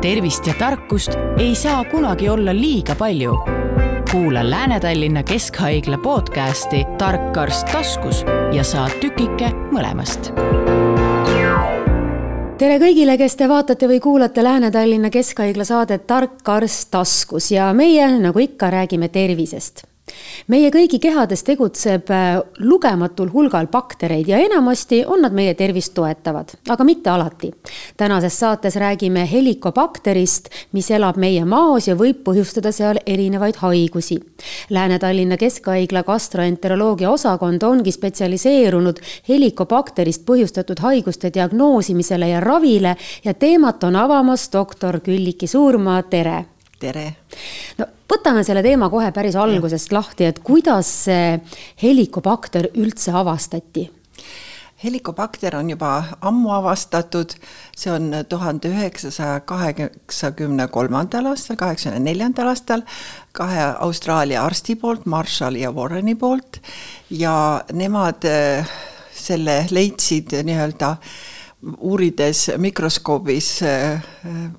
tervist ja tarkust ei saa kunagi olla liiga palju. kuula Lääne-Tallinna Keskhaigla podcasti Tark arst taskus ja saad tükike mõlemast. tere kõigile, kes te vaatate või kuulate Lääne-Tallinna Keskhaigla saadet Tark arst taskus ja meie, nagu ikka, räägime tervisest meie kõigi kehades tegutseb äh, lugematul hulgal baktereid ja enamasti on nad meie tervist toetavad, aga mitte alati. tänases saates räägime helikobakterist, mis elab meie maos ja võib põhjustada seal erinevaid haigusi. Lääne-Tallinna Keskhaigla gastroenteroloogia osakond ongi spetsialiseerunud helikobakterist põhjustatud haiguste diagnoosimisele ja ravile ja teemat on avamas doktor Külliki Suurmaa, tere tere! no võtame selle teema kohe päris algusest lahti, et kuidas see helikobakter üldse avastati? helikobakter on juba ammu avastatud, see on tuhande üheksasaja kaheksakümne kolmandal aastal, kaheksakümne neljandal aastal kahe Austraalia arsti poolt, Marshall ja Warreni poolt. Ja nemad äh, selle leidsid nii-öelda äh, uurides mikroskoobis äh,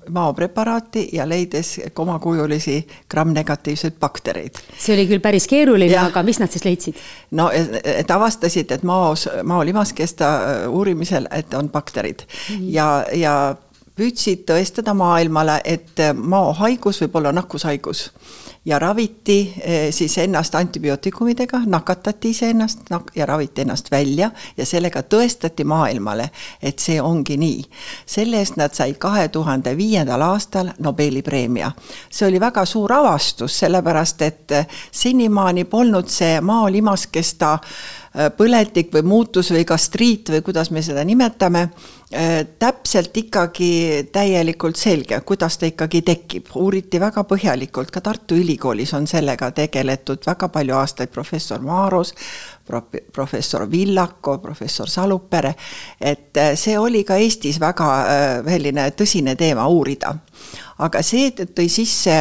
maopreparaati ja leides komakujulisi gramm-negatiivseid baktereid. see oli küll päris keeruline, aga mis nad siis leidsid? no et avastasid, et maos, mao limaskesta äh, uurimisel, et on bakterid mm -hmm. ja, ja püüdsid tõestada maailmale, et maohaigus võib olla nakkushaigus ja raviti eh, siis ennast antibiootikumidega, nakatati iseennast ja raviti ennast välja ja sellega tõestati maailmale, et see ongi nii. selle eest nad said kahe tuhande viiendal aastal Nobeli preemia. see oli väga suur avastus, sellepärast et senimaani polnud see maolimaskesta Äh, põletik või muutus või gastriit või kuidas me seda nimetame, äh, täpselt ikkagi täielikult selge, kuidas ta ikkagi tekib. uuriti väga põhjalikult, ka Tartu Ülikoolis on sellega tegeletud väga palju aastaid, professor Maaros, professor Villako, professor Salupere, et äh, see oli ka Eestis väga selline tõsine teema uurida. Aga see tõi sisse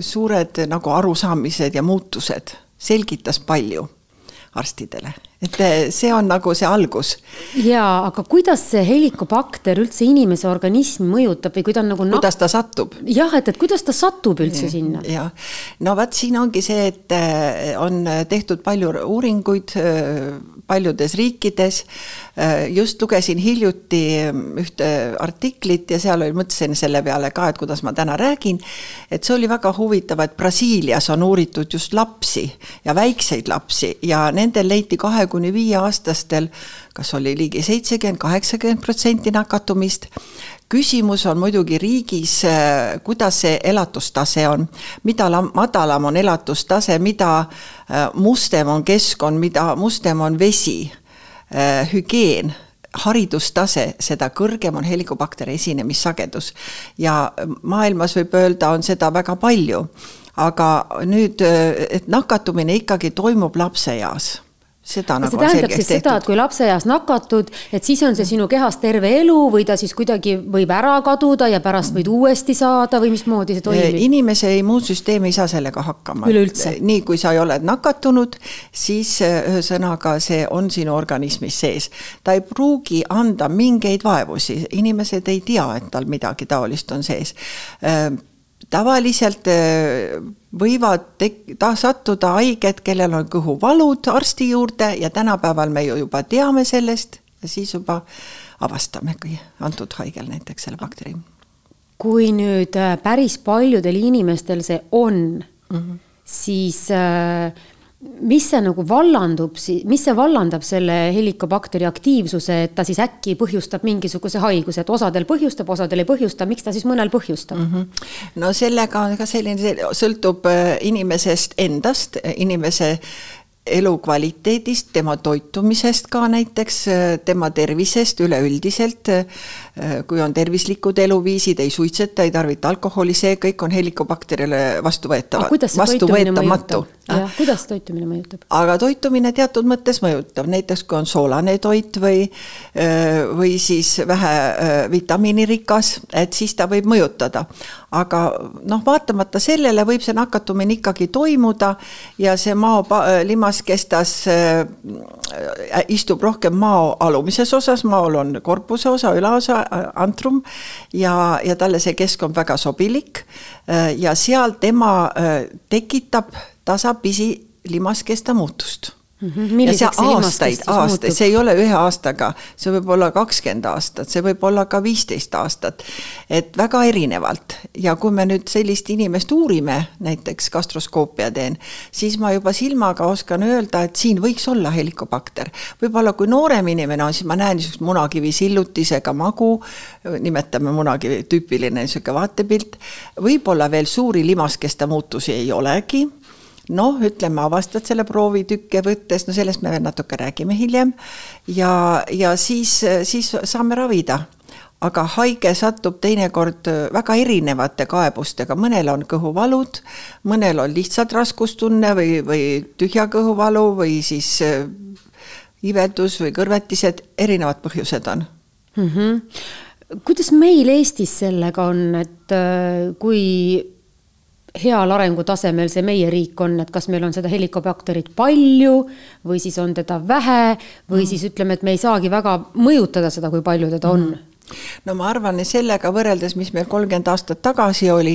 suured nagu arusaamised ja muutused, selgitas palju arstidele, et eh, see on nagu see algus. jaa, aga kuidas see helikobakter üldse inimese organismi mõjutab või kui ta on nagu kuidas ta satub? jah, et, et kuidas ta satub üldse ja, sinna? jah, no vot, siin ongi see, et eh, on tehtud palju uuringuid eh, paljudes riikides. Just lugesin hiljuti ühte artiklit ja seal oli, mõtlesin selle peale ka, et kuidas ma täna räägin. et see oli väga huvitav, et Brasiilias on uuritud just lapsi ja väikseid lapsi ja nendel leiti kahe kuni viieaastastel kas oli ligi seitsekümmend, kaheksakümmend protsenti nakatumist küsimus on muidugi riigis, kuidas see elatustase on, mida madalam on elatustase, mida äh, mustem on keskkond, mida mustem on vesi, äh, hügieen haridustase, seda kõrgem on helikobakteri esinemissagedus. ja maailmas võib öelda, on seda väga palju. aga nüüd, et nakatumine ikkagi toimub lapseeas seda nagu see tähendab siis tehtud. seda, et kui lapseeas nakatud, et siis on see sinu kehas terve elu või ta siis kuidagi võib ära kaduda ja pärast võid uuesti saada või mismoodi see toimib? inimese immuunsüsteem ei saa sellega hakkama. nii kui sa oled nakatunud, siis ühesõnaga see on sinu organismis sees. ta ei pruugi anda mingeid vaevusi, inimesed ei tea, et tal midagi taolist on sees tavaliselt võivad tek-, ta sattuda haiged, kellel on kõhuvalud arsti juurde ja tänapäeval me ju juba teame sellest ja siis juba avastamegi antud haigel näiteks selle bakteri. kui nüüd äh, päris paljudel inimestel see on mm, -hmm. siis äh, mis see nagu vallandub, mis see vallandab selle helikobakteri aktiivsuse, et ta siis äkki põhjustab mingisuguse haiguse, et osadel põhjustab, osadel ei põhjusta, miks ta siis mõnel põhjustab mm? -hmm. no sellega on ka selline, sõltub äh, inimesest endast, inimese elukvaliteedist, tema toitumisest ka näiteks, tema tervisest üleüldiselt. Kui on tervislikud eluviisid, ei suitseta, ei tarvita alkoholi, see kõik on helikobakterile vastuvõetav, vastuvõetamatu. jah, kuidas toitumine mõjutab? aga toitumine teatud mõttes mõjutab, näiteks kui on soolane toit või, või siis vähe vitamiinirikas, et siis ta võib mõjutada. aga noh, vaatamata sellele võib see nakatumine ikkagi toimuda ja see mao limas kestas äh,, istub rohkem mao alumises osas, maol on korpuse osa, ülaosa antrum ja, ja talle see keskkond väga sobilik. ja seal tema tekitab tasapisi limaskesta muutust ja see aastaid, aastaid, see ei ole ühe aastaga, see võib olla kakskümmend aastat, see võib olla ka viisteist aastat. et väga erinevalt ja kui me nüüd sellist inimest uurime, näiteks gastroskoopia teen, siis ma juba silmaga oskan öelda, et siin võiks olla helikobakter. võib-olla kui noorem inimene on, siis ma näen niisugust munakivi sillutisega magu, nimetame munakivi, tüüpiline niisugune vaatepilt, võib-olla veel suuri limaskesta muutusi ei olegi noh, ütleme, avastad selle proovitükke võttes, no sellest me veel natuke räägime hiljem. ja, ja siis, siis saame ravida aga haige satub teinekord väga erinevate kaebustega, mõnel on kõhuvalud, mõnel on lihtsalt raskustunne või, või tühja kõhuvalu või siis äh, iveldus või kõrvetised, erinevad põhjused on mm. -hmm. kuidas meil Eestis sellega on, et äh, kui heal arengutasemel see meie riik on, et kas meil on seda helikobakterit palju või siis on teda vähe või mm. siis ütleme, et me ei saagi väga mõjutada seda, kui palju teda on mm no ma arvan, et sellega võrreldes, mis meil kolmkümmend aastat tagasi oli,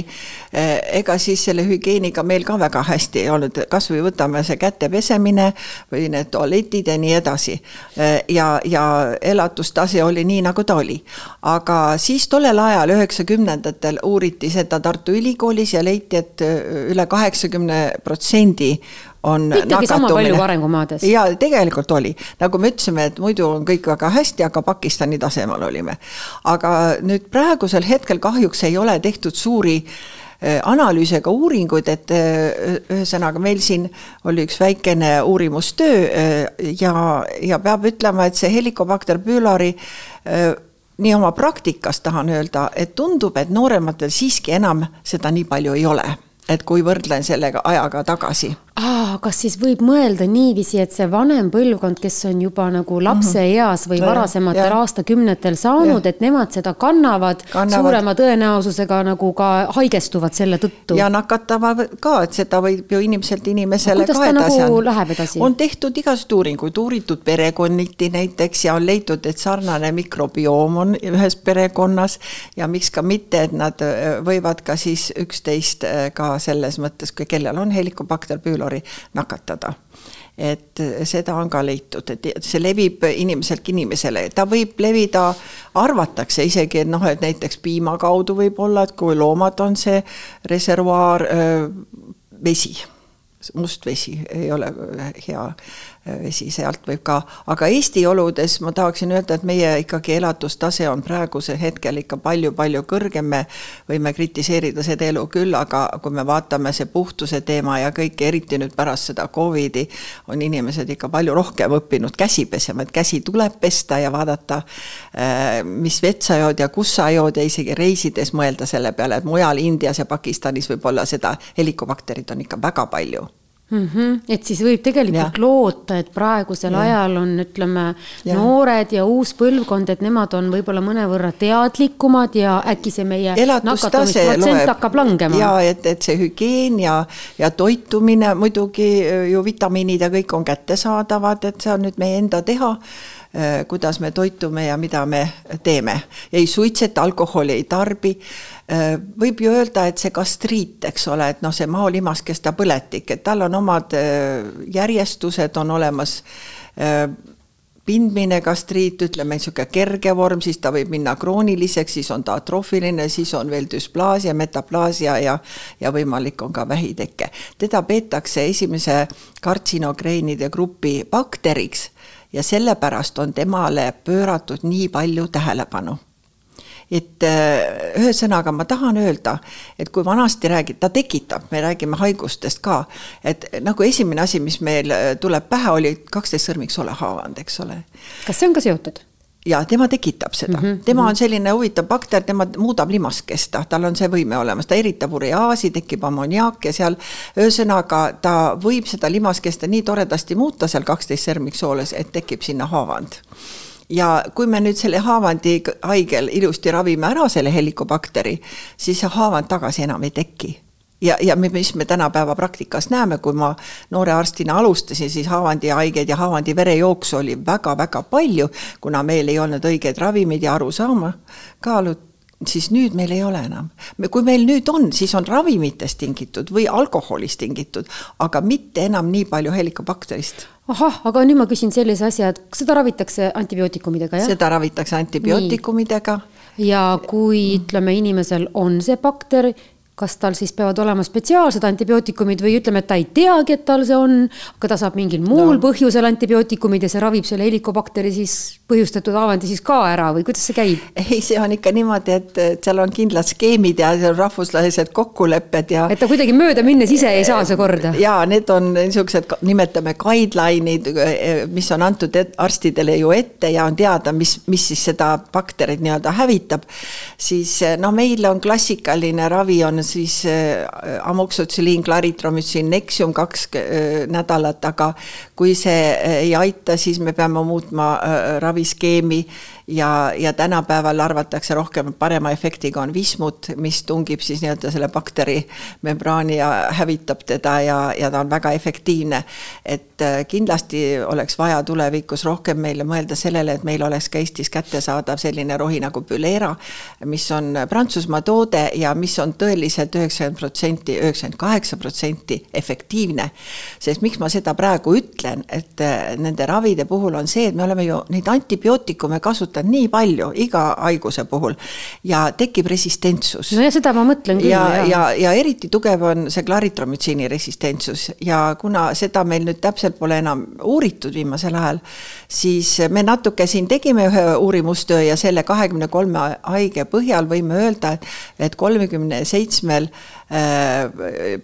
eh, ega siis selle hügieeniga meil ka väga hästi ei olnud, kas või võtame see käte pesemine või need tualetid ja nii edasi. Eh, ja, ja elatustase oli nii, nagu ta oli. aga siis tollel ajal, üheksakümnendatel uuriti seda Tartu Ülikoolis ja leiti, et eh, üle kaheksakümne protsendi on ikkagi sama palju kui arengumaades. ja tegelikult oli, nagu me ütlesime, et muidu on kõik väga hästi, aga Pakistani tasemel olime. aga nüüd praegusel hetkel kahjuks ei ole tehtud suuri äh, analüüse ega uuringuid, et äh, ühesõnaga meil siin oli üks väikene uurimustöö äh, ja, ja peab ütlema, et see helikobakter pülori nii oma praktikas tahan öelda, et tundub, et noorematel siiski enam seda nii palju ei ole et kui võrdlen sellega ajaga tagasi aa, kas siis võib mõelda niiviisi, et see vanem põlvkond, kes on juba nagu lapseeas või mhm. varasematel ja. aastakümnetel saanud, et nemad seda kannavad, kannavad suurema tõenäosusega nagu ka haigestuvad selle tõttu. ja nakatavad ka, et seda võib ju inimeselt inimesele no, ka edasi nagu edasi? on tehtud igasuguseid uuringuid, uuritud perekonniti näiteks ja on leitud, et sarnane mikrobioom on ühes perekonnas ja miks ka mitte, et nad äh, võivad ka siis üksteist äh, ka selles mõttes, kui kellel on helikobakter püülor, noori nakatada. Et seda on ka leitud, et see levib inimeselt inimesele, ta võib levida, arvatakse isegi, et noh, et näiteks piima kaudu võib olla, et kui loomad on see reservuaar, vesi, must vesi ei ole hea vesi sealt võib ka, aga Eesti oludes ma tahaksin öelda, et meie ikkagi elatustase on praegusel hetkel ikka palju-palju kõrgem, me võime kritiseerida seda elu küll, aga kui me vaatame see puhtuse teema ja kõik, eriti nüüd pärast seda Covidi, on inimesed ikka palju rohkem õppinud käsi pesema, et käsi tuleb pesta ja vaadata, äh, mis vett sa jood ja kus sa jood ja isegi reisides mõelda selle peale, et mujal Indias ja Pakistanis võib-olla seda helikobakterit on ikka väga palju mm. -hmm. et siis võib tegelikult ja. loota, et praegusel ja. ajal on, ütleme, noored ja uus põlvkond, et nemad on võib-olla mõnevõrra teadlikumad ja äkki see meie nakatumisprotsent hakkab langema. ja et, et see hügieen ja, ja toitumine muidugi ju vitamiinid ja kõik on kättesaadavad, et see on nüüd meie enda teha Äh, kuidas me toitume ja mida me teeme. ei suitseta, alkoholi ei tarbi. Äh, võib ju öelda, et see gastriit, eks ole, et noh, see maolimaskesta põletik, et tal on omad äh, järjestused on olemas pindmine gastriit, ütleme niisugune kerge vorm, siis ta võib minna krooniliseks, siis on ta atroofiline, siis on veel düsplaasia, metaplaasia ja ja võimalik on ka vähiteke. teda peetakse esimese kartsinogreenide grupi bakteriks ja sellepärast on temale pööratud nii palju tähelepanu et äh, ühesõnaga ma tahan öelda, et kui vanasti räägid, ta tekitab, me räägime haigustest ka, et nagu esimene asi, mis meil äh, tuleb pähe, oli kaksteist sõrmiksoole haavand, eks ole. kas see on ka seotud? Ja tema tekitab seda. Mm, -hmm. tema on selline huvitav bakter, tema muudab limaskesta, tal on see võime olemas, ta eritab ureaasi, tekib ammoniaak ja seal ühesõnaga ta võib seda limaskesta nii toredasti muuta seal kaksteist sõrmiksooles, et tekib sinna haavand. Ja kui me nüüd selle haavandi haigel ilusti ravime ära selle helikobakteri, siis see haavand tagasi enam ei teki ja, ja mis me tänapäeva praktikas näeme, kui ma noore arstina alustasin, siis haavandihaigeid ja haavandi verejooksu oli väga-väga palju, kuna meil ei olnud õigeid ravimeid ja arusaama kaalud, siis nüüd meil ei ole enam. kui meil nüüd on, siis on ravimitest tingitud või alkoholist tingitud, aga mitte enam nii palju helikobakterist. ahah, aga nüüd ma küsin sellise asja, et seda ravitakse antibiootikumidega, jah? seda ravitakse antibiootikumidega. ja kui ütleme, inimesel on see bakter kas tal siis peavad olema spetsiaalsed antibiootikumid või ütleme, et ta ei teagi, et tal see on, aga ta saab mingil muul no. põhjusel antibiootikumid ja see ravib selle helikobakteri siis põhjustatud haavandi siis ka ära või kuidas see käib? ei, see on ikka niimoodi, et seal on kindlad skeemid ja rahvusvahelised kokkulepped ja. et ta kuidagi mööda minnes ise ei saa see korda? ja need on niisugused, nimetame guideline'id, mis on antud arstidele ju ette ja on teada, mis, mis siis seda bakterit nii-öelda hävitab. siis noh, meil on klassikaline ravi on siis äh, amoksotsüliin, klaritromütsiin, Nexium kaks äh, nädalat, aga kui see äh, ei aita, siis me peame muutma raviskeemi ja, ja tänapäeval arvatakse rohkem parema efektiga on vismut, mis tungib siis nii-öelda selle bakteri membraani ja hävitab teda ja, ja ta on väga efektiivne. et äh, kindlasti oleks vaja tulevikus rohkem meile mõelda sellele, et meil oleks ka Eestis kättesaadav selline rohi nagu Bülera, mis on Prantsusmaa toode ja mis on tõeliselt üheksakümmend protsenti, üheksakümmend kaheksa protsenti efektiivne. sest miks ma seda praegu ütlen, et äh, nende ravide puhul on see, et me oleme ju neid antibiootikume kasutanud võtad nii palju iga haiguse puhul ja tekib resistentsus. no ja seda ma mõtlen küll. ja, ja, ja, ja eriti tugev on see klaritromütsiini resistentsus ja kuna seda meil nüüd täpselt pole enam uuritud viimasel ajal, siis me natuke siin tegime ühe uurimustöö ja selle kahekümne kolme haige põhjal võime öelda, et, et kolmekümne seitsmel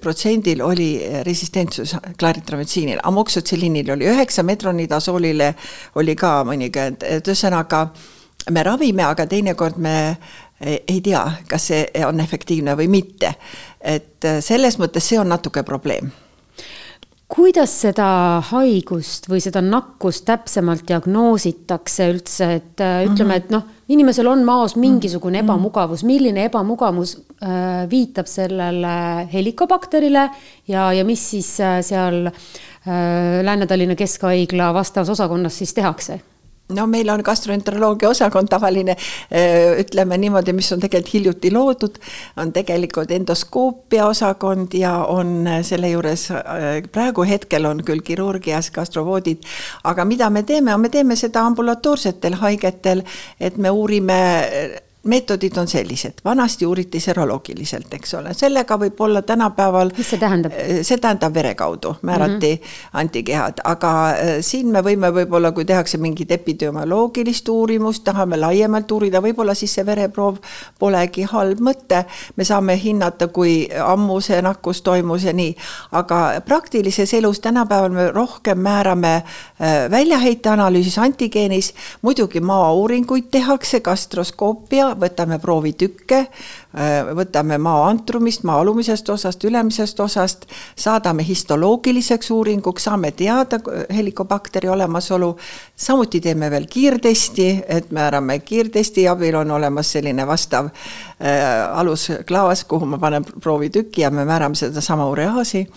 protsendil oli resistentsus klaritrometsiinile, amoksotsiliinil oli üheksa, metronidasoolile oli ka mõnikümmend, et ühesõnaga me ravime, aga teinekord me ei tea, kas see on efektiivne või mitte. et selles mõttes see on natuke probleem kuidas seda haigust või seda nakkust täpsemalt diagnoositakse üldse, et äh, ütleme, mhm. et noh, inimesel on maos mingisugune mhm. ebamugavus, milline ebamugavus äh, viitab sellele helikobakterile ja, ja mis siis äh, seal äh, Lääne-Tallinna Keskhaigla vastavas osakonnas siis tehakse? No meil on gastroenteroloogia osakond tavaline, äh, ütleme niimoodi, mis on tegelikult hiljuti loodud, on tegelikult endoskoopia osakond ja on selle juures äh, praegu hetkel on küll kirurgias gastrovoodid, aga mida me teeme, me teeme seda ambulatoorsetel haigetel, et me uurime meetodid on sellised, vanasti uuriti seroloogiliselt, eks ole, sellega võib olla tänapäeval. mis see tähendab? Eh, see tähendab vere kaudu määrati mm -hmm. antikehad, aga eh, siin me võime võib-olla, kui tehakse mingit epidemioloogilist uurimust, tahame laiemalt uurida, võib-olla siis see vereproov polegi halb mõte. me saame hinnata, kui ammu see nakkus toimus ja nii, aga praktilises elus tänapäeval me rohkem määrame eh, väljaheite analüüsis antigeenis, muidugi maauuringuid tehakse, gastroskoopia võtame proovitükke, äh, võtame maa antrumist, maa alumisest osast, ülemisest osast, saadame histoloogiliseks uuringuks, saame teada helikobakteri olemasolu, samuti teeme veel kiirtesti, et määrame kiirtesti abil, on olemas selline vastav äh, alusklaas, kuhu ma panen proovitüki ja me määrame sedasama ureaasi.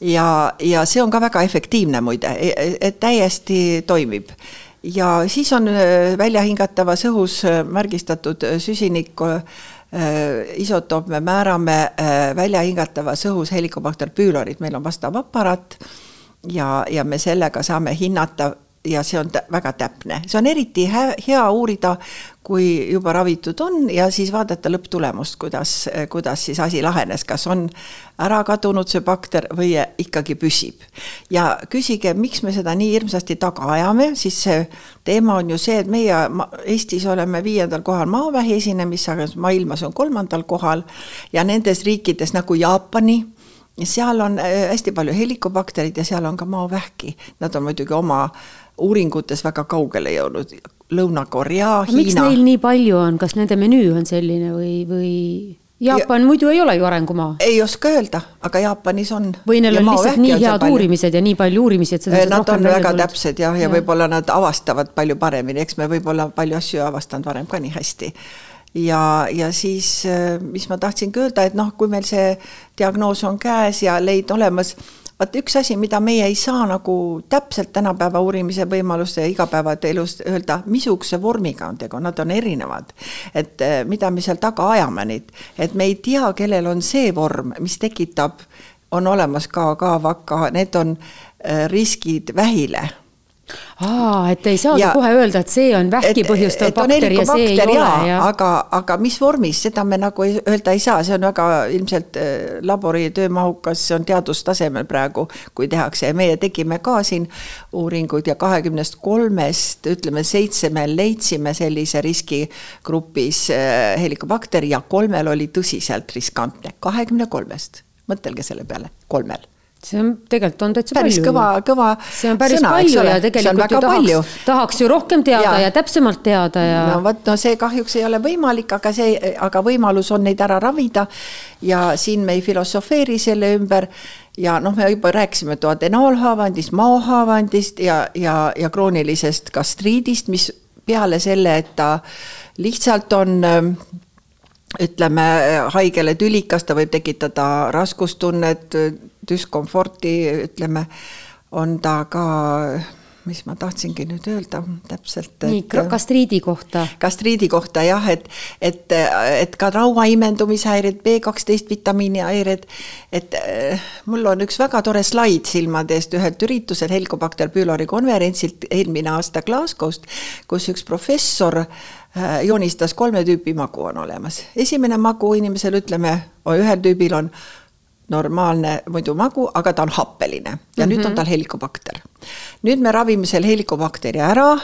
Ja, ja see on ka väga efektiivne muide, e, e, et täiesti toimib ja siis on äh, väljahingatavas õhus äh, märgistatud äh, süsinik isotoop, me määrame väljahingatavas õhus helikobakter püülorit, meil on vastav aparaat ja, ja me sellega saame hinnata ja see on väga täpne, see on eriti hea, hea uurida, kui juba ravitud on ja siis vaadata lõpptulemust, kuidas, kuidas siis asi lahenes, kas on ära kadunud see bakter või ikkagi püsib. ja küsige, miks me seda nii hirmsasti taga ajame, siis see teema on ju see, et meie Eestis oleme viiendal kohal maavähi esinemis, aga maailmas on kolmandal kohal ja nendes riikides nagu Jaapani seal on äh, hästi palju helikobakterid ja seal on ka maovähki, nad on muidugi oma uuringutes väga kaugele jõudnud, Lõuna-Korea, Hiina. miks neil nii palju on, kas nende menüü on selline või, või Jaapan ja, muidu ei ole ju arengumaa? ei oska öelda, aga Jaapanis on. või neil on lihtsalt nii head uurimised ja nii palju uurimisi, et seda Nad on väga tulnud. täpsed jah, ja, ja võib-olla nad avastavad palju paremini, eks me võib-olla palju asju ei avastanud varem ka nii hästi ja, ja siis, mis ma tahtsingi öelda, et noh, kui meil see diagnoos on käes ja leid olemas, vaat üks asi, mida meie ei saa nagu täpselt tänapäeva uurimise võimaluste ja igapäevaelus öelda, missuguse vormiga on tegu, nad on erinevad. et eh, mida me seal taga ajame neid, et me ei tea, kellel on see vorm, mis tekitab, on olemas ka, ka vaka, need on eh, riskid vähile aa, et ei saagi ja, kohe öelda, et see on vähki põhjustav bakter ja see ei ole ja aga, aga mis vormis, seda me nagu öelda ei saa, see on väga ilmselt äh, labori töömahukas, see on teadustasemel praegu, kui tehakse. Ja meie tegime ka siin uuringuid ja kahekümnest kolmest ütleme seitse me leidsime sellise riskigrupis äh, helikobakteri ja kolmel oli tõsiselt riskantne, kahekümne kolmest, mõtelge selle peale, kolmel see on, tegelikult on täitsa päris palju. kõva, kõva see on päris sõna, palju ja tegelikult ju tahaks, tahaks ju rohkem teada ja, ja täpsemalt teada ja. no vot, no see kahjuks ei ole võimalik, aga see, aga võimalus on neid ära ravida. ja siin me ei filosofeeri selle ümber ja noh, me juba rääkisime duodenaalhaavandist, maohaavandist ja, ja, ja kroonilisest gastriidist, mis peale selle, et ta lihtsalt on ütleme haigele tülikas, ta võib tekitada raskustunnet, düskomforti, ütleme, on ta ka mis ma tahtsingi nüüd öelda täpselt. nii, gastriidi kohta. gastriidi kohta jah, et, et, et ka trauma imendumishäired, B kaksteist vitamiinihäired, et mul on üks väga tore slaid silmade eest ühelt ürituselt Helicobacter pylori konverentsilt eelmine aasta Glasgow'st, kus üks professor äh, joonistas kolme tüüpi magu on olemas. esimene magu inimesel, ütleme, ühel tüübil on normaalne muidu magu, aga ta on happeline ja mm -hmm. nüüd on mhm. tal helikobakter. nüüd me ravime selle helikobakteri ära,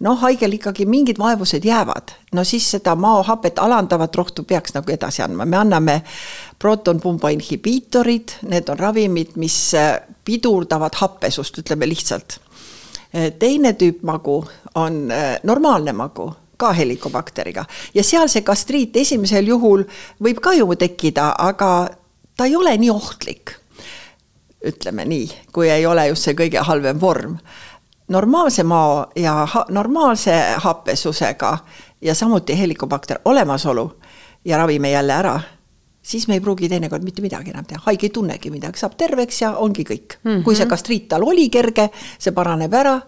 noh, haigel ikkagi mingid vaevused jäävad, no siis seda maohapet alandavat rohtu peaks nagu edasi andma, me anname protonpumba inhibiitorid, need on ravimid, mis äh, pidurdavad happesust, ütleme lihtsalt. Äh, teine tüüp magu on äh, normaalne magu ka helikobakteriga ja seal see gastriit esimesel juhul võib ka ju tekkida, aga ta ei ole nii ohtlik, ütleme nii, kui ei ole just see kõige halvem vorm. normaalse mao ja ha normaalse happesusega ja samuti helikobakter olemasolu ja ravime jälle ära, siis me ei pruugi teinekord mitte midagi enam teha, haige ei tunnegi midagi, saab terveks ja ongi kõik mm. -hmm. kui see gastriit tal oli kerge, see paraneb ära,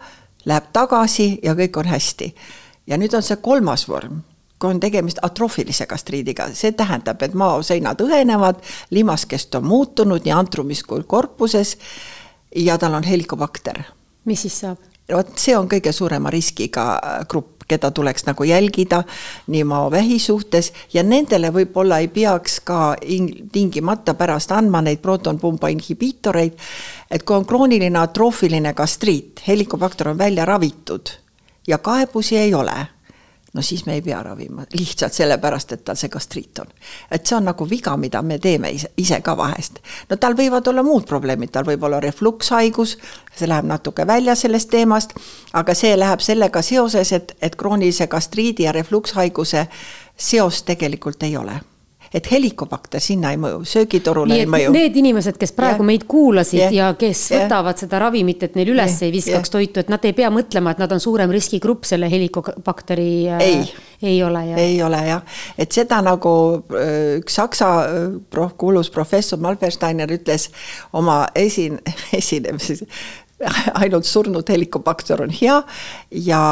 läheb tagasi ja kõik on hästi. ja nüüd on see kolmas vorm kui on tegemist atroofilise gastriidiga, see tähendab, et maoseinad õhenevad, limaskest on muutunud nii antrumis kui korpuses ja tal on helikobakter. mis siis saab? vot see on kõige suurema riskiga äh, grupp, keda tuleks nagu jälgida nii maovähi suhtes ja nendele võib-olla ei peaks ka tingimata pärast andma neid protonpumba inhibiitoreid, et kui on krooniline atroofiline gastriit, helikobakter on välja ravitud ja kaebusi ei ole no siis me ei pea ravima, lihtsalt sellepärast, et tal see gastriit on. et see on nagu viga, mida me teeme ise, ise ka vahest. no tal võivad olla muud probleemid, tal võib olla reflukshaigus, see läheb natuke välja sellest teemast, aga see läheb sellega seoses, et, et kroonilise gastriidi ja reflukshaiguse seost tegelikult ei ole et helikobakter sinna ei mõju, söögitorule ei mõju. Need inimesed, kes praegu ja. meid kuulasid ja, ja kes ja. võtavad seda ravimit, et neil üles ja. ei viskaks ja. toitu, et nad ei pea mõtlema, et nad on suurem riskigrupp selle helikobakteri äh, ei, ei ole jah? ei ole jah, et seda nagu äh, üks saksa äh, prof, kuulus professor Malbersteiner ütles oma esin-, esinemises, ainult surnud helikobakter on hea ja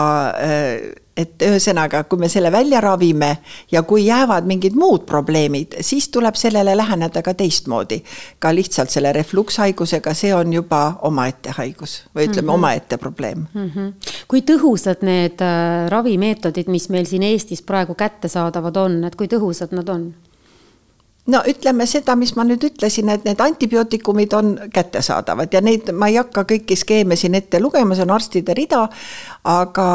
et ühesõnaga, kui me selle välja ravime ja kui jäävad mingid muud probleemid, siis tuleb sellele läheneda ka teistmoodi. ka lihtsalt selle reflukshaigusega, see on juba omaette haigus või ütleme mm -hmm. omaette probleem mm. -hmm. kui tõhusad need äh, ravimeetodid, mis meil siin Eestis praegu kättesaadavad on, et kui tõhusad nad on? No ütleme seda, mis ma nüüd ütlesin, et need antibiootikumid on kättesaadavad ja neid ma ei hakka kõiki skeeme siin ette lugema, see on arstide rida. aga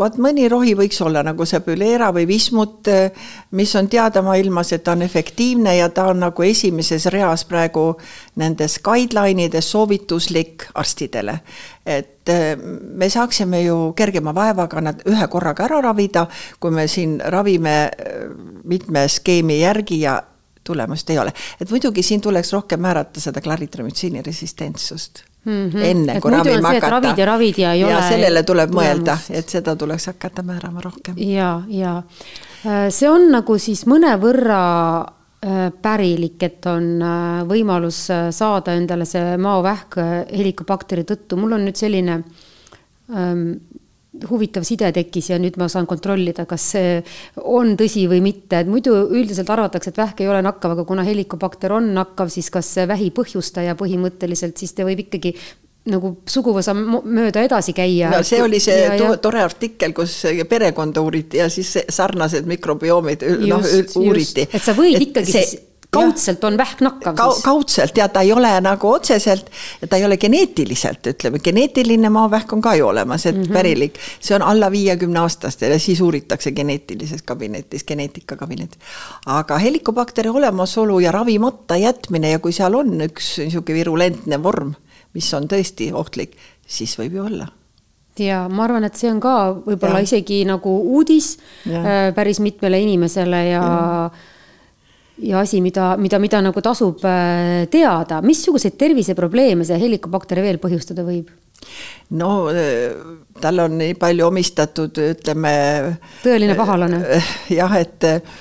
vot mõni rohi võiks olla nagu see Bülera või Vismut, mis on teada maailmas, et ta on efektiivne ja ta on nagu esimeses reas praegu nendes guideline ides soovituslik arstidele et me saaksime ju kergema vaevaga nad ühe korraga ära ravida, kui me siin ravime mitme skeemi järgi ja tulemust ei ole. et muidugi siin tuleks rohkem määrata seda klaritramütsiini resistentsust Mhm. enne Et kui ravima hakata. ravid ja ravid ja ei ole sellele tuleb mõelda, tulemust. et seda tuleks hakata määrama rohkem. ja, ja Äh, see on nagu siis mõnevõrra äh, pärilik, et on äh, võimalus saada endale see maovähk äh, helikobakteri tõttu. mul on nüüd selline ähm, huvitav side tekkis ja nüüd ma saan kontrollida, kas see on tõsi või mitte, et muidu üldiselt arvatakse, et vähk ei ole nakkav, aga kuna helikobakter on nakkav, siis kas vähi põhjustaja põhimõtteliselt, siis ta võib ikkagi nagu suguvõsa mööda edasi käia. no see oli see Ja- ja- to tore artikkel, kus perekonda uuriti ja siis sarnased mikrobiomid noh Just, uuriti. just. et sa võid ikkagi see- siis, kaudselt on vähk nakkav Kau, siis. kaudselt ja ta ei ole nagu otseselt, ta ei ole geneetiliselt, ütleme, geneetiline maovähk on ka ju olemas, et mm -hmm. pärilik, see on alla viiekümne aastastel ja siis uuritakse geneetilises kabinetis, geneetikakabinetis. aga helikobakteri olemasolu ja ravimata jätmine ja kui seal on üks niisugune virulentne vorm, mis on tõesti ohtlik, siis võib ju olla ja ma arvan, et see on ka võib-olla isegi nagu uudis Ja. äh, päris mitmele inimesele ja ja, ja asi, mida, mida, mida nagu tasub äh, teada. missuguseid terviseprobleeme see helikobakter veel põhjustada võib? no äh, tal on nii palju omistatud, ütleme. Tõeline pahalane. jah, et äh,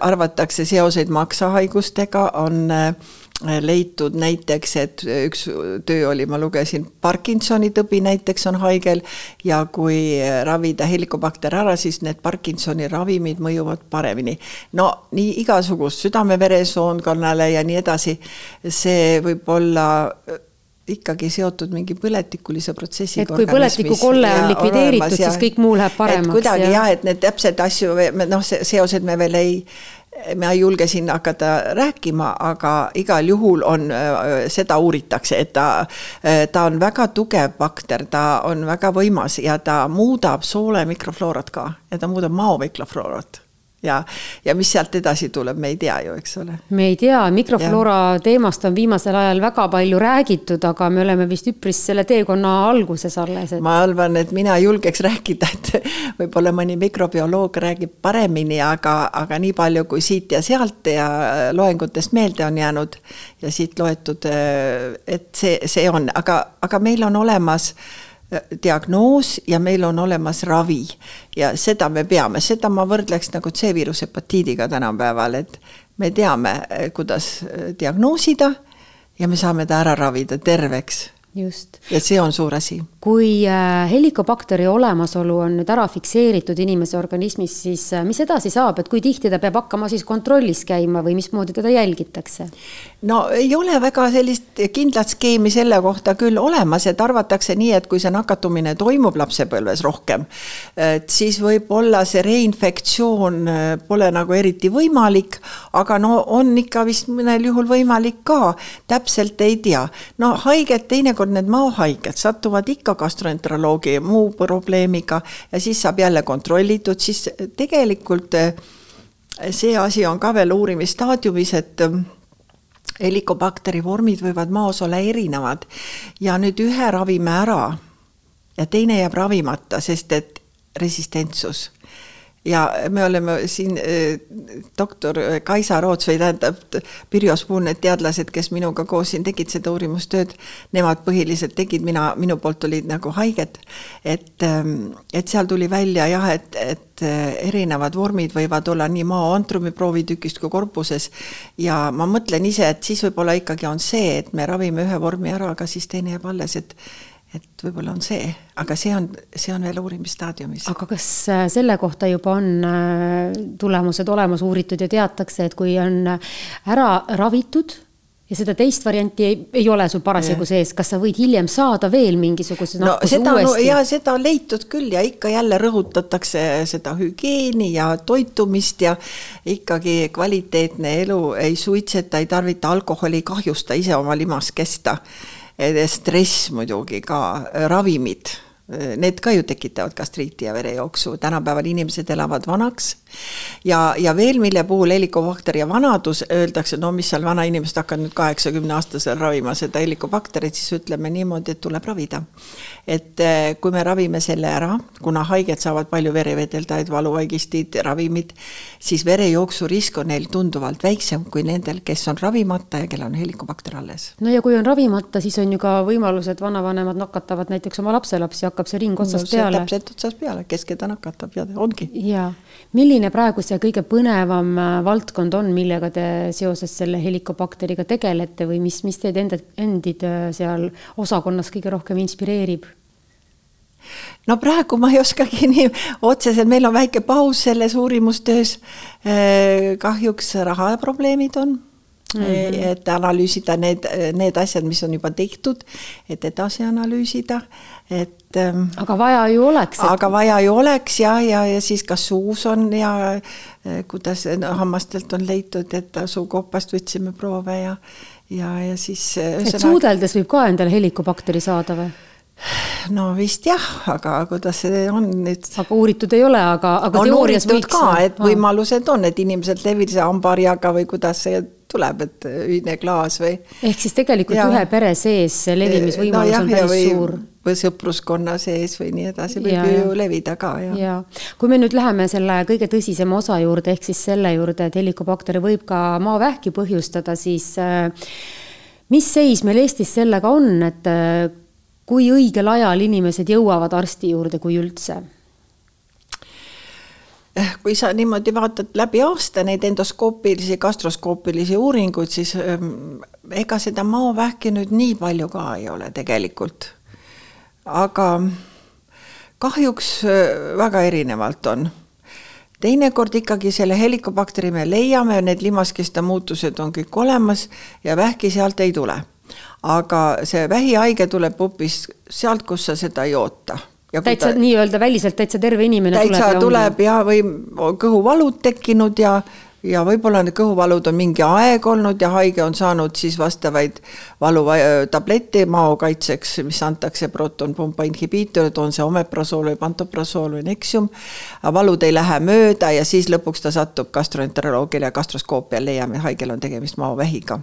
arvatakse seoseid maksahaigustega, on äh, leitud näiteks, et üks töö oli, ma lugesin, Parkinsoni tõbi näiteks on haigel ja kui ravida helikobakter ära, siis need Parkinsoni ravimid mõjuvad paremini. no nii igasugust südame-veresoonkonnale ja nii edasi, see võib olla ikkagi seotud mingi põletikulise protsessiga. Et kui põletikukolle on likvideeritud, siis kõik muu läheb paremaks, kuidagi jah. jah, et need täpsed asju, noh, seosed me veel ei, ma ei julge siin hakata rääkima, aga igal juhul on, seda uuritakse, et ta, ta on väga tugev bakter, ta on väga võimas ja ta muudab soole mikrofloorat ka ja ta muudab mao mikrofloorat ja, ja mis sealt edasi tuleb, me ei tea ju, eks ole. me ei tea, mikrofloora ja. teemast on viimasel ajal väga palju räägitud, aga me oleme vist üpris selle teekonna alguses alles et.... ma arvan, et mina julgeks rääkida, et võib-olla mõni mikrobioloog räägib paremini, aga, aga nii palju kui siit ja sealt ja loengutest meelde on jäänud ja siit loetud, et see, see on, aga, aga meil on olemas diagnoos ja meil on olemas ravi ja seda me peame, seda ma võrdleks nagu C-viiruse hepatiidiga tänapäeval, et me teame, kuidas diagnoosida ja me saame ta ära ravida terveks. Just. ja see on suur asi. kui helikobakteri olemasolu on nüüd ära fikseeritud inimese organismis, siis mis edasi saab, et kui tihti ta peab hakkama siis kontrollis käima või mismoodi teda jälgitakse? no ei ole väga sellist kindlat skeemi selle kohta küll olemas, et arvatakse nii, et kui see nakatumine toimub lapsepõlves rohkem, et siis võib-olla see reinfektsioon pole nagu eriti võimalik, aga no on ikka vist mõnel juhul võimalik ka, täpselt ei tea. no haiged, teinekord need maohaiged satuvad ikka gastroenteroloogi muu probleemiga ja siis saab jälle kontrollitud, siis tegelikult see asi on ka veel uurimisstaadiumis, et helikobakteri vormid võivad maos olla erinevad. Ja nüüd ühe ravime ära ja teine jääb ravimata, sest et resistentsus ja me oleme siin eh, doktor Kaisa Roots või tähendab Pirjo Spoon, need teadlased, kes minuga koos siin tegid seda uurimustööd, nemad põhiliselt tegid, mina, minu poolt olid nagu haiged, et, et seal tuli välja jah, et, et erinevad vormid võivad olla nii maoantrumi proovitükist kui korpuses. Ja ma mõtlen ise, et siis võib-olla ikkagi on see, et me ravime ühe vormi ära, aga siis teine jääb alles, et et võib-olla on see, aga see on, see on veel uurimisstaadiumis. aga kas selle kohta juba on tulemused olemas, uuritud ja teatakse, et kui on ära ravitud ja seda teist varianti ei, ei ole sul parasjagu sees, kas sa võid hiljem saada veel mingisuguse no seda on, ja seda on leitud küll ja ikka jälle rõhutatakse seda hügieeni ja toitumist ja ikkagi kvaliteetne elu, ei suitseta, ei tarvita alkoholi, ei kahjusta ise oma limas kesta stress muidugi ka, ravimid, need ka ju tekitavad gastriiti ja verejooksu, tänapäeval inimesed elavad vanaks ja, ja veel, mille puhul helikobakter ja vanadus, öeldakse, no mis seal vanainimesed hakkavad nüüd kaheksakümne aastasel ravima seda helikobakterit, siis ütleme niimoodi, et tuleb ravida. et eh, kui me ravime selle ära, kuna haiged saavad palju verevedeldajaid, valuvaigistid, ravimid, siis verejooksu risk on neil tunduvalt väiksem kui nendel, kes on ravimata ja kellel on helikobakter alles. no ja kui on ravimata, siis on ju ka võimalus, et vanavanemad nakatavad näiteks oma lapselapsi, hakkab see ring otsast no, peale. täpselt otsast peale, kes keda nakatab ja ongi. jaa. milline praegu see kõige põnevam äh, valdkond on, millega te seoses selle helikobakteriga tegelete või mis, mis teid endid, endid äh, seal osakonnas kõige rohkem inspireerib? no praegu ma ei oskagi nii otseselt, meil on väike paus selles uurimustöös. Äh, kahjuks rahaprobleemid on mm. -hmm. et analüüsida need, need asjad, mis on juba tehtud, et edasi analüüsida, et. Ähm, aga vaja ju oleks et.... aga vaja ju oleks ja, ja, ja siis kas suus on ja äh, kuidas hammastelt on leitud, et suukopast võtsime proove ja, ja, ja siis. Äh, et suudeldes võib ka endale helikobakteri saada või? no vist jah, aga kuidas see on nüüd? aga uuritud ei ole, aga, aga on teoorias võiks. ka, et võimalused on, et inimesed levisid hambaharjaga või kuidas see tuleb, et ühine klaas või. ehk siis tegelikult ja. ühe pere sees see levimisvõimalus no, on päris või, suur. või sõpruskonna sees või nii edasi, võib ja, ju ja. levida ka, jah. ja kui me nüüd läheme selle kõige tõsisema osa juurde, ehk siis selle juurde, et helikobakter võib ka maavähki põhjustada, siis äh, mis seis meil Eestis sellega on, et äh, kui õigel ajal inimesed jõuavad arsti juurde, kui üldse? Eh, kui sa niimoodi vaatad läbi aasta neid endoskoopilisi, gastroskoopilisi uuringuid, siis ehm, ega seda maovähki nüüd nii palju ka ei ole tegelikult. aga kahjuks eh, väga erinevalt on. teinekord ikkagi selle helikobakteri me leiame, need limaskeste muutused on kõik olemas ja vähki sealt ei tule aga see vähihaige tuleb hoopis sealt, kus sa seda ei oota. Täitsa ta... nii-öelda väliselt täitsa terve inimene täitsa tuleb, tuleb ja, ja või kõhuvalud tekkinud ja ja võib-olla need kõhuvalud on mingi aeg olnud ja haige on saanud siis vastavaid valutablette mao kaitseks, mis antakse protonpumba inhibiitorid, on see omeprasool või pantoprasool või Nexium. valud ei lähe mööda ja siis lõpuks ta satub gastroenteroloogile ja gastroskoopial leiame, haigel on tegemist maovähiga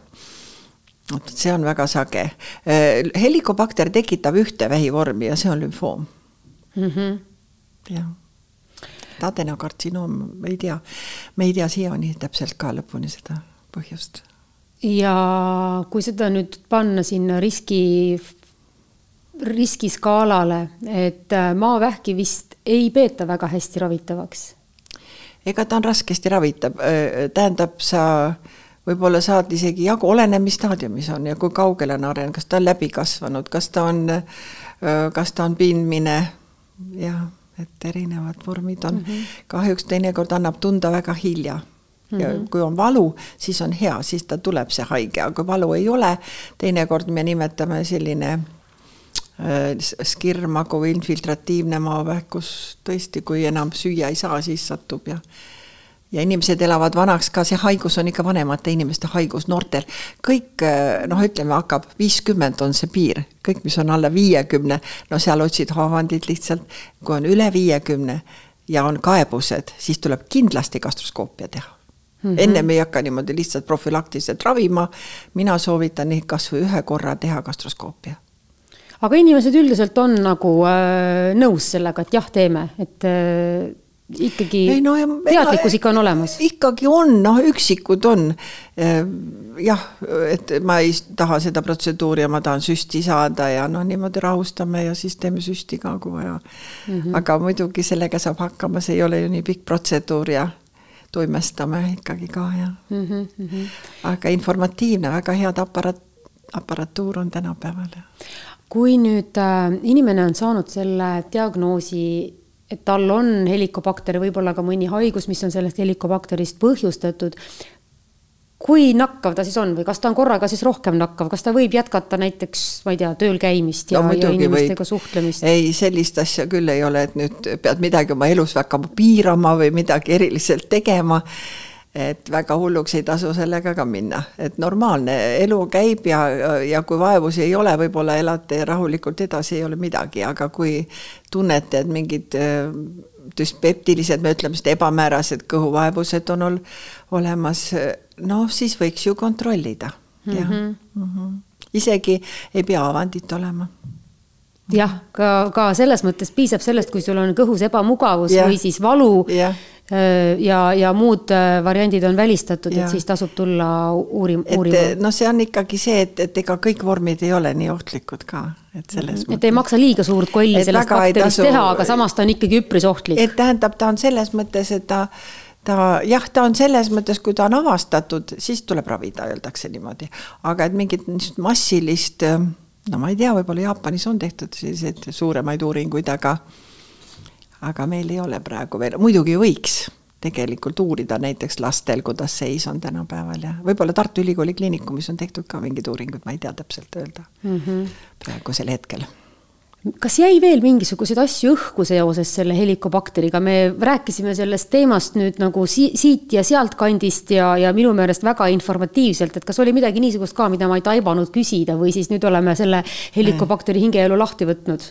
vot see on väga sage. Äh, helikobakter tekitab ühte vähivormi ja see on lümfoom mm. -hmm. jah. adenokartsinoom, me ei tea, me ei tea siiani täpselt ka lõpuni seda põhjust. ja kui seda nüüd panna sinna riski, riskiskaalale, et äh, maavähki vist ei peeta väga hästi ravitavaks? ega ta on raskesti ravitav, äh, tähendab, sa äh, võib-olla saad isegi jagu, oleneb, mis staadiumis on ja kui kaugele on arenenud, kas ta on läbi kasvanud, kas ta on, kas ta on pindmine, jah, et erinevad vormid on mm, -hmm. kahjuks teinekord annab tunda väga hilja ja -hmm. kui on valu, siis on hea, siis ta tuleb, see haige, aga kui valu ei ole, teinekord me nimetame selline äh, skirmagu või infiltratiivne maavähk, kus tõesti, kui enam süüa ei saa, siis satub ja ja inimesed elavad vanaks ka, see haigus on ikka vanemate inimeste haigus, noortel. kõik noh, ütleme hakkab viiskümmend on see piir, kõik, mis on alla viiekümne, no seal otsid haavandid lihtsalt. kui on üle viiekümne ja on kaebused, siis tuleb kindlasti gastroskoopia teha mm. -hmm. ennem ei hakka niimoodi lihtsalt profülaktiliselt ravima. mina soovitan kasvõi ühe korra teha gastroskoopia aga inimesed üldiselt on nagu äh, nõus sellega, et jah, teeme, et äh ikkagi ei, no, teadlikkus ikka on olemas? ikkagi on, noh, üksikud on. Ehm, jah, et ma ei taha seda protseduuri ja ma tahan süsti saada ja noh, niimoodi rahustame ja siis teeme süsti ka, kui vaja mm. -hmm. aga muidugi sellega saab hakkama, see ei ole ju nii pikk protseduur ja toimestame ikkagi ka ja mm. -hmm. aga informatiivne, väga head aparaat, aparatuur on tänapäeval. kui nüüd äh, inimene on saanud selle diagnoosi et tal on helikobakter, võib-olla ka mõni haigus, mis on sellest helikobakterist põhjustatud. kui nakkav ta siis on või kas ta on korraga siis rohkem nakkav, kas ta võib jätkata näiteks, ma ei tea, tööl käimist ja, no, ja inimestega või... suhtlemist? ei, sellist asja küll ei ole, et nüüd pead midagi oma elus hakkama piirama või midagi eriliselt tegema et väga hulluks ei tasu sellega ka minna, et normaalne elu käib ja, ja kui vaevusi ei ole, võib-olla elate rahulikult edasi, ei ole midagi, aga kui tunnete, et mingid düspeptilised, me ütleme, ebamäärased kõhuvaevused on ol, olemas, noh, siis võiks ju kontrollida mm, -hmm. jah mm. -hmm. isegi ei pea avandit olema jah, ka, ka selles mõttes piisab sellest, kui sul on kõhus ebamugavus ja. või siis valu ja, ja, ja muud äh, variandid on välistatud, et siis tasub tulla uurim-, uurima. noh, see on ikkagi see, et, et ega kõik vormid ei ole nii ohtlikud ka, et selles mõttes. et ei maksa liiga suurt kolli sellest bakterist tasu... teha, aga samas ta on ikkagi üpris ohtlik. et tähendab, ta on selles mõttes, et ta ta jah, ta on selles mõttes, kui ta on avastatud, siis tuleb ravida, öeldakse niimoodi. aga et mingit niisugust massilist, no ma ei tea, võib-olla Jaapanis on tehtud selliseid suuremaid uuringuid, aga aga meil ei ole praegu veel, muidugi võiks tegelikult uurida näiteks lastel, kuidas seis on tänapäeval ja võib-olla Tartu Ülikooli Kliinikumis on tehtud ka mingid uuringud, ma ei tea täpselt öelda mm -hmm. praegusel hetkel kas jäi veel mingisuguseid asju õhku seoses selle helikobakteriga, me rääkisime sellest teemast nüüd nagu si siit ja sealtkandist ja, ja minu meelest väga informatiivselt, et kas oli midagi niisugust ka, mida ma ei taibanud küsida või siis nüüd oleme selle helikobakteri hingeelu lahti võtnud?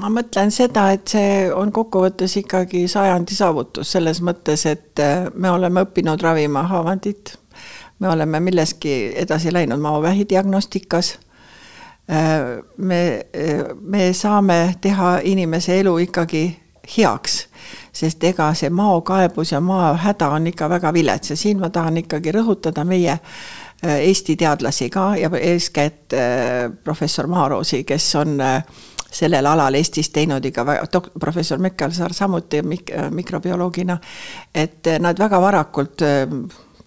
Ma mõtlen seda, et see on kokkuvõttes ikkagi sajandi saavutus selles mõttes, et äh, me oleme õppinud ravima haavandit. me oleme milleski edasi läinud maovähi diagnostikas. Äh, me, äh, me saame teha inimese elu ikkagi heaks, sest ega see maokaebus ja maohäda on ikka väga vilets ja siin ma tahan ikkagi rõhutada meie Eesti teadlasi ka ja eeskätt professor Maaroosi, kes on sellel alal Eestis teinud ikka väga, professor Mekkalsaar samuti mik-, mikrobioloogina, et nad väga varakult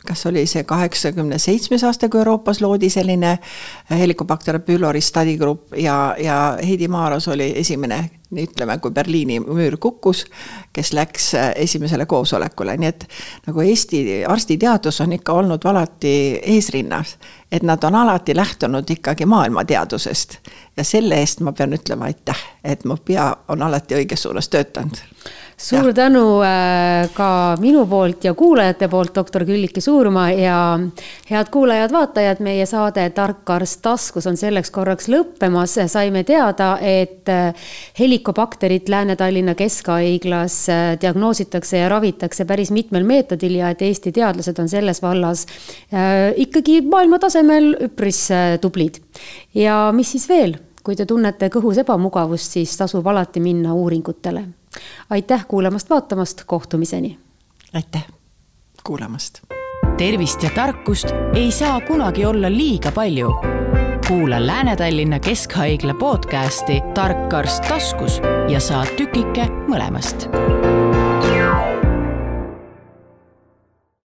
kas oli see kaheksakümne seitsmes aasta, kui Euroopas loodi selline Helicobacter pylori study group ja, ja Heidi Maaros oli esimene, ütleme, kui Berliini müür kukkus, kes läks esimesele koosolekule, nii et nagu Eesti arstiteadus on ikka olnud alati eesrinnas, et nad on alati lähtunud ikkagi maailmateadusest. Ja selle eest ma pean ütlema aitäh, et mu pea on alati õiges suunas töötanud suur ja. tänu äh, ka minu poolt ja kuulajate poolt, doktor Külliki Suurma ja head kuulajad-vaatajad, meie saade Tark arst taskus on selleks korraks lõppemas. saime teada, et äh, helikobakterit Lääne-Tallinna Keskhaiglas äh, diagnoositakse ja ravitakse päris mitmel meetodil ja et Eesti teadlased on selles vallas ikkagi maailma tasemel üpris tublid. ja mis siis veel, kui te tunnete kõhus ebamugavust, siis tasub alati minna uuringutele aitäh kuulamast-vaatamast, kohtumiseni! aitäh kuulamast! tervist ja tarkust ei saa kunagi olla liiga palju. kuula Lääne-Tallinna Keskhaigla podcasti Tark arst taskus ja saad tükike mõlemast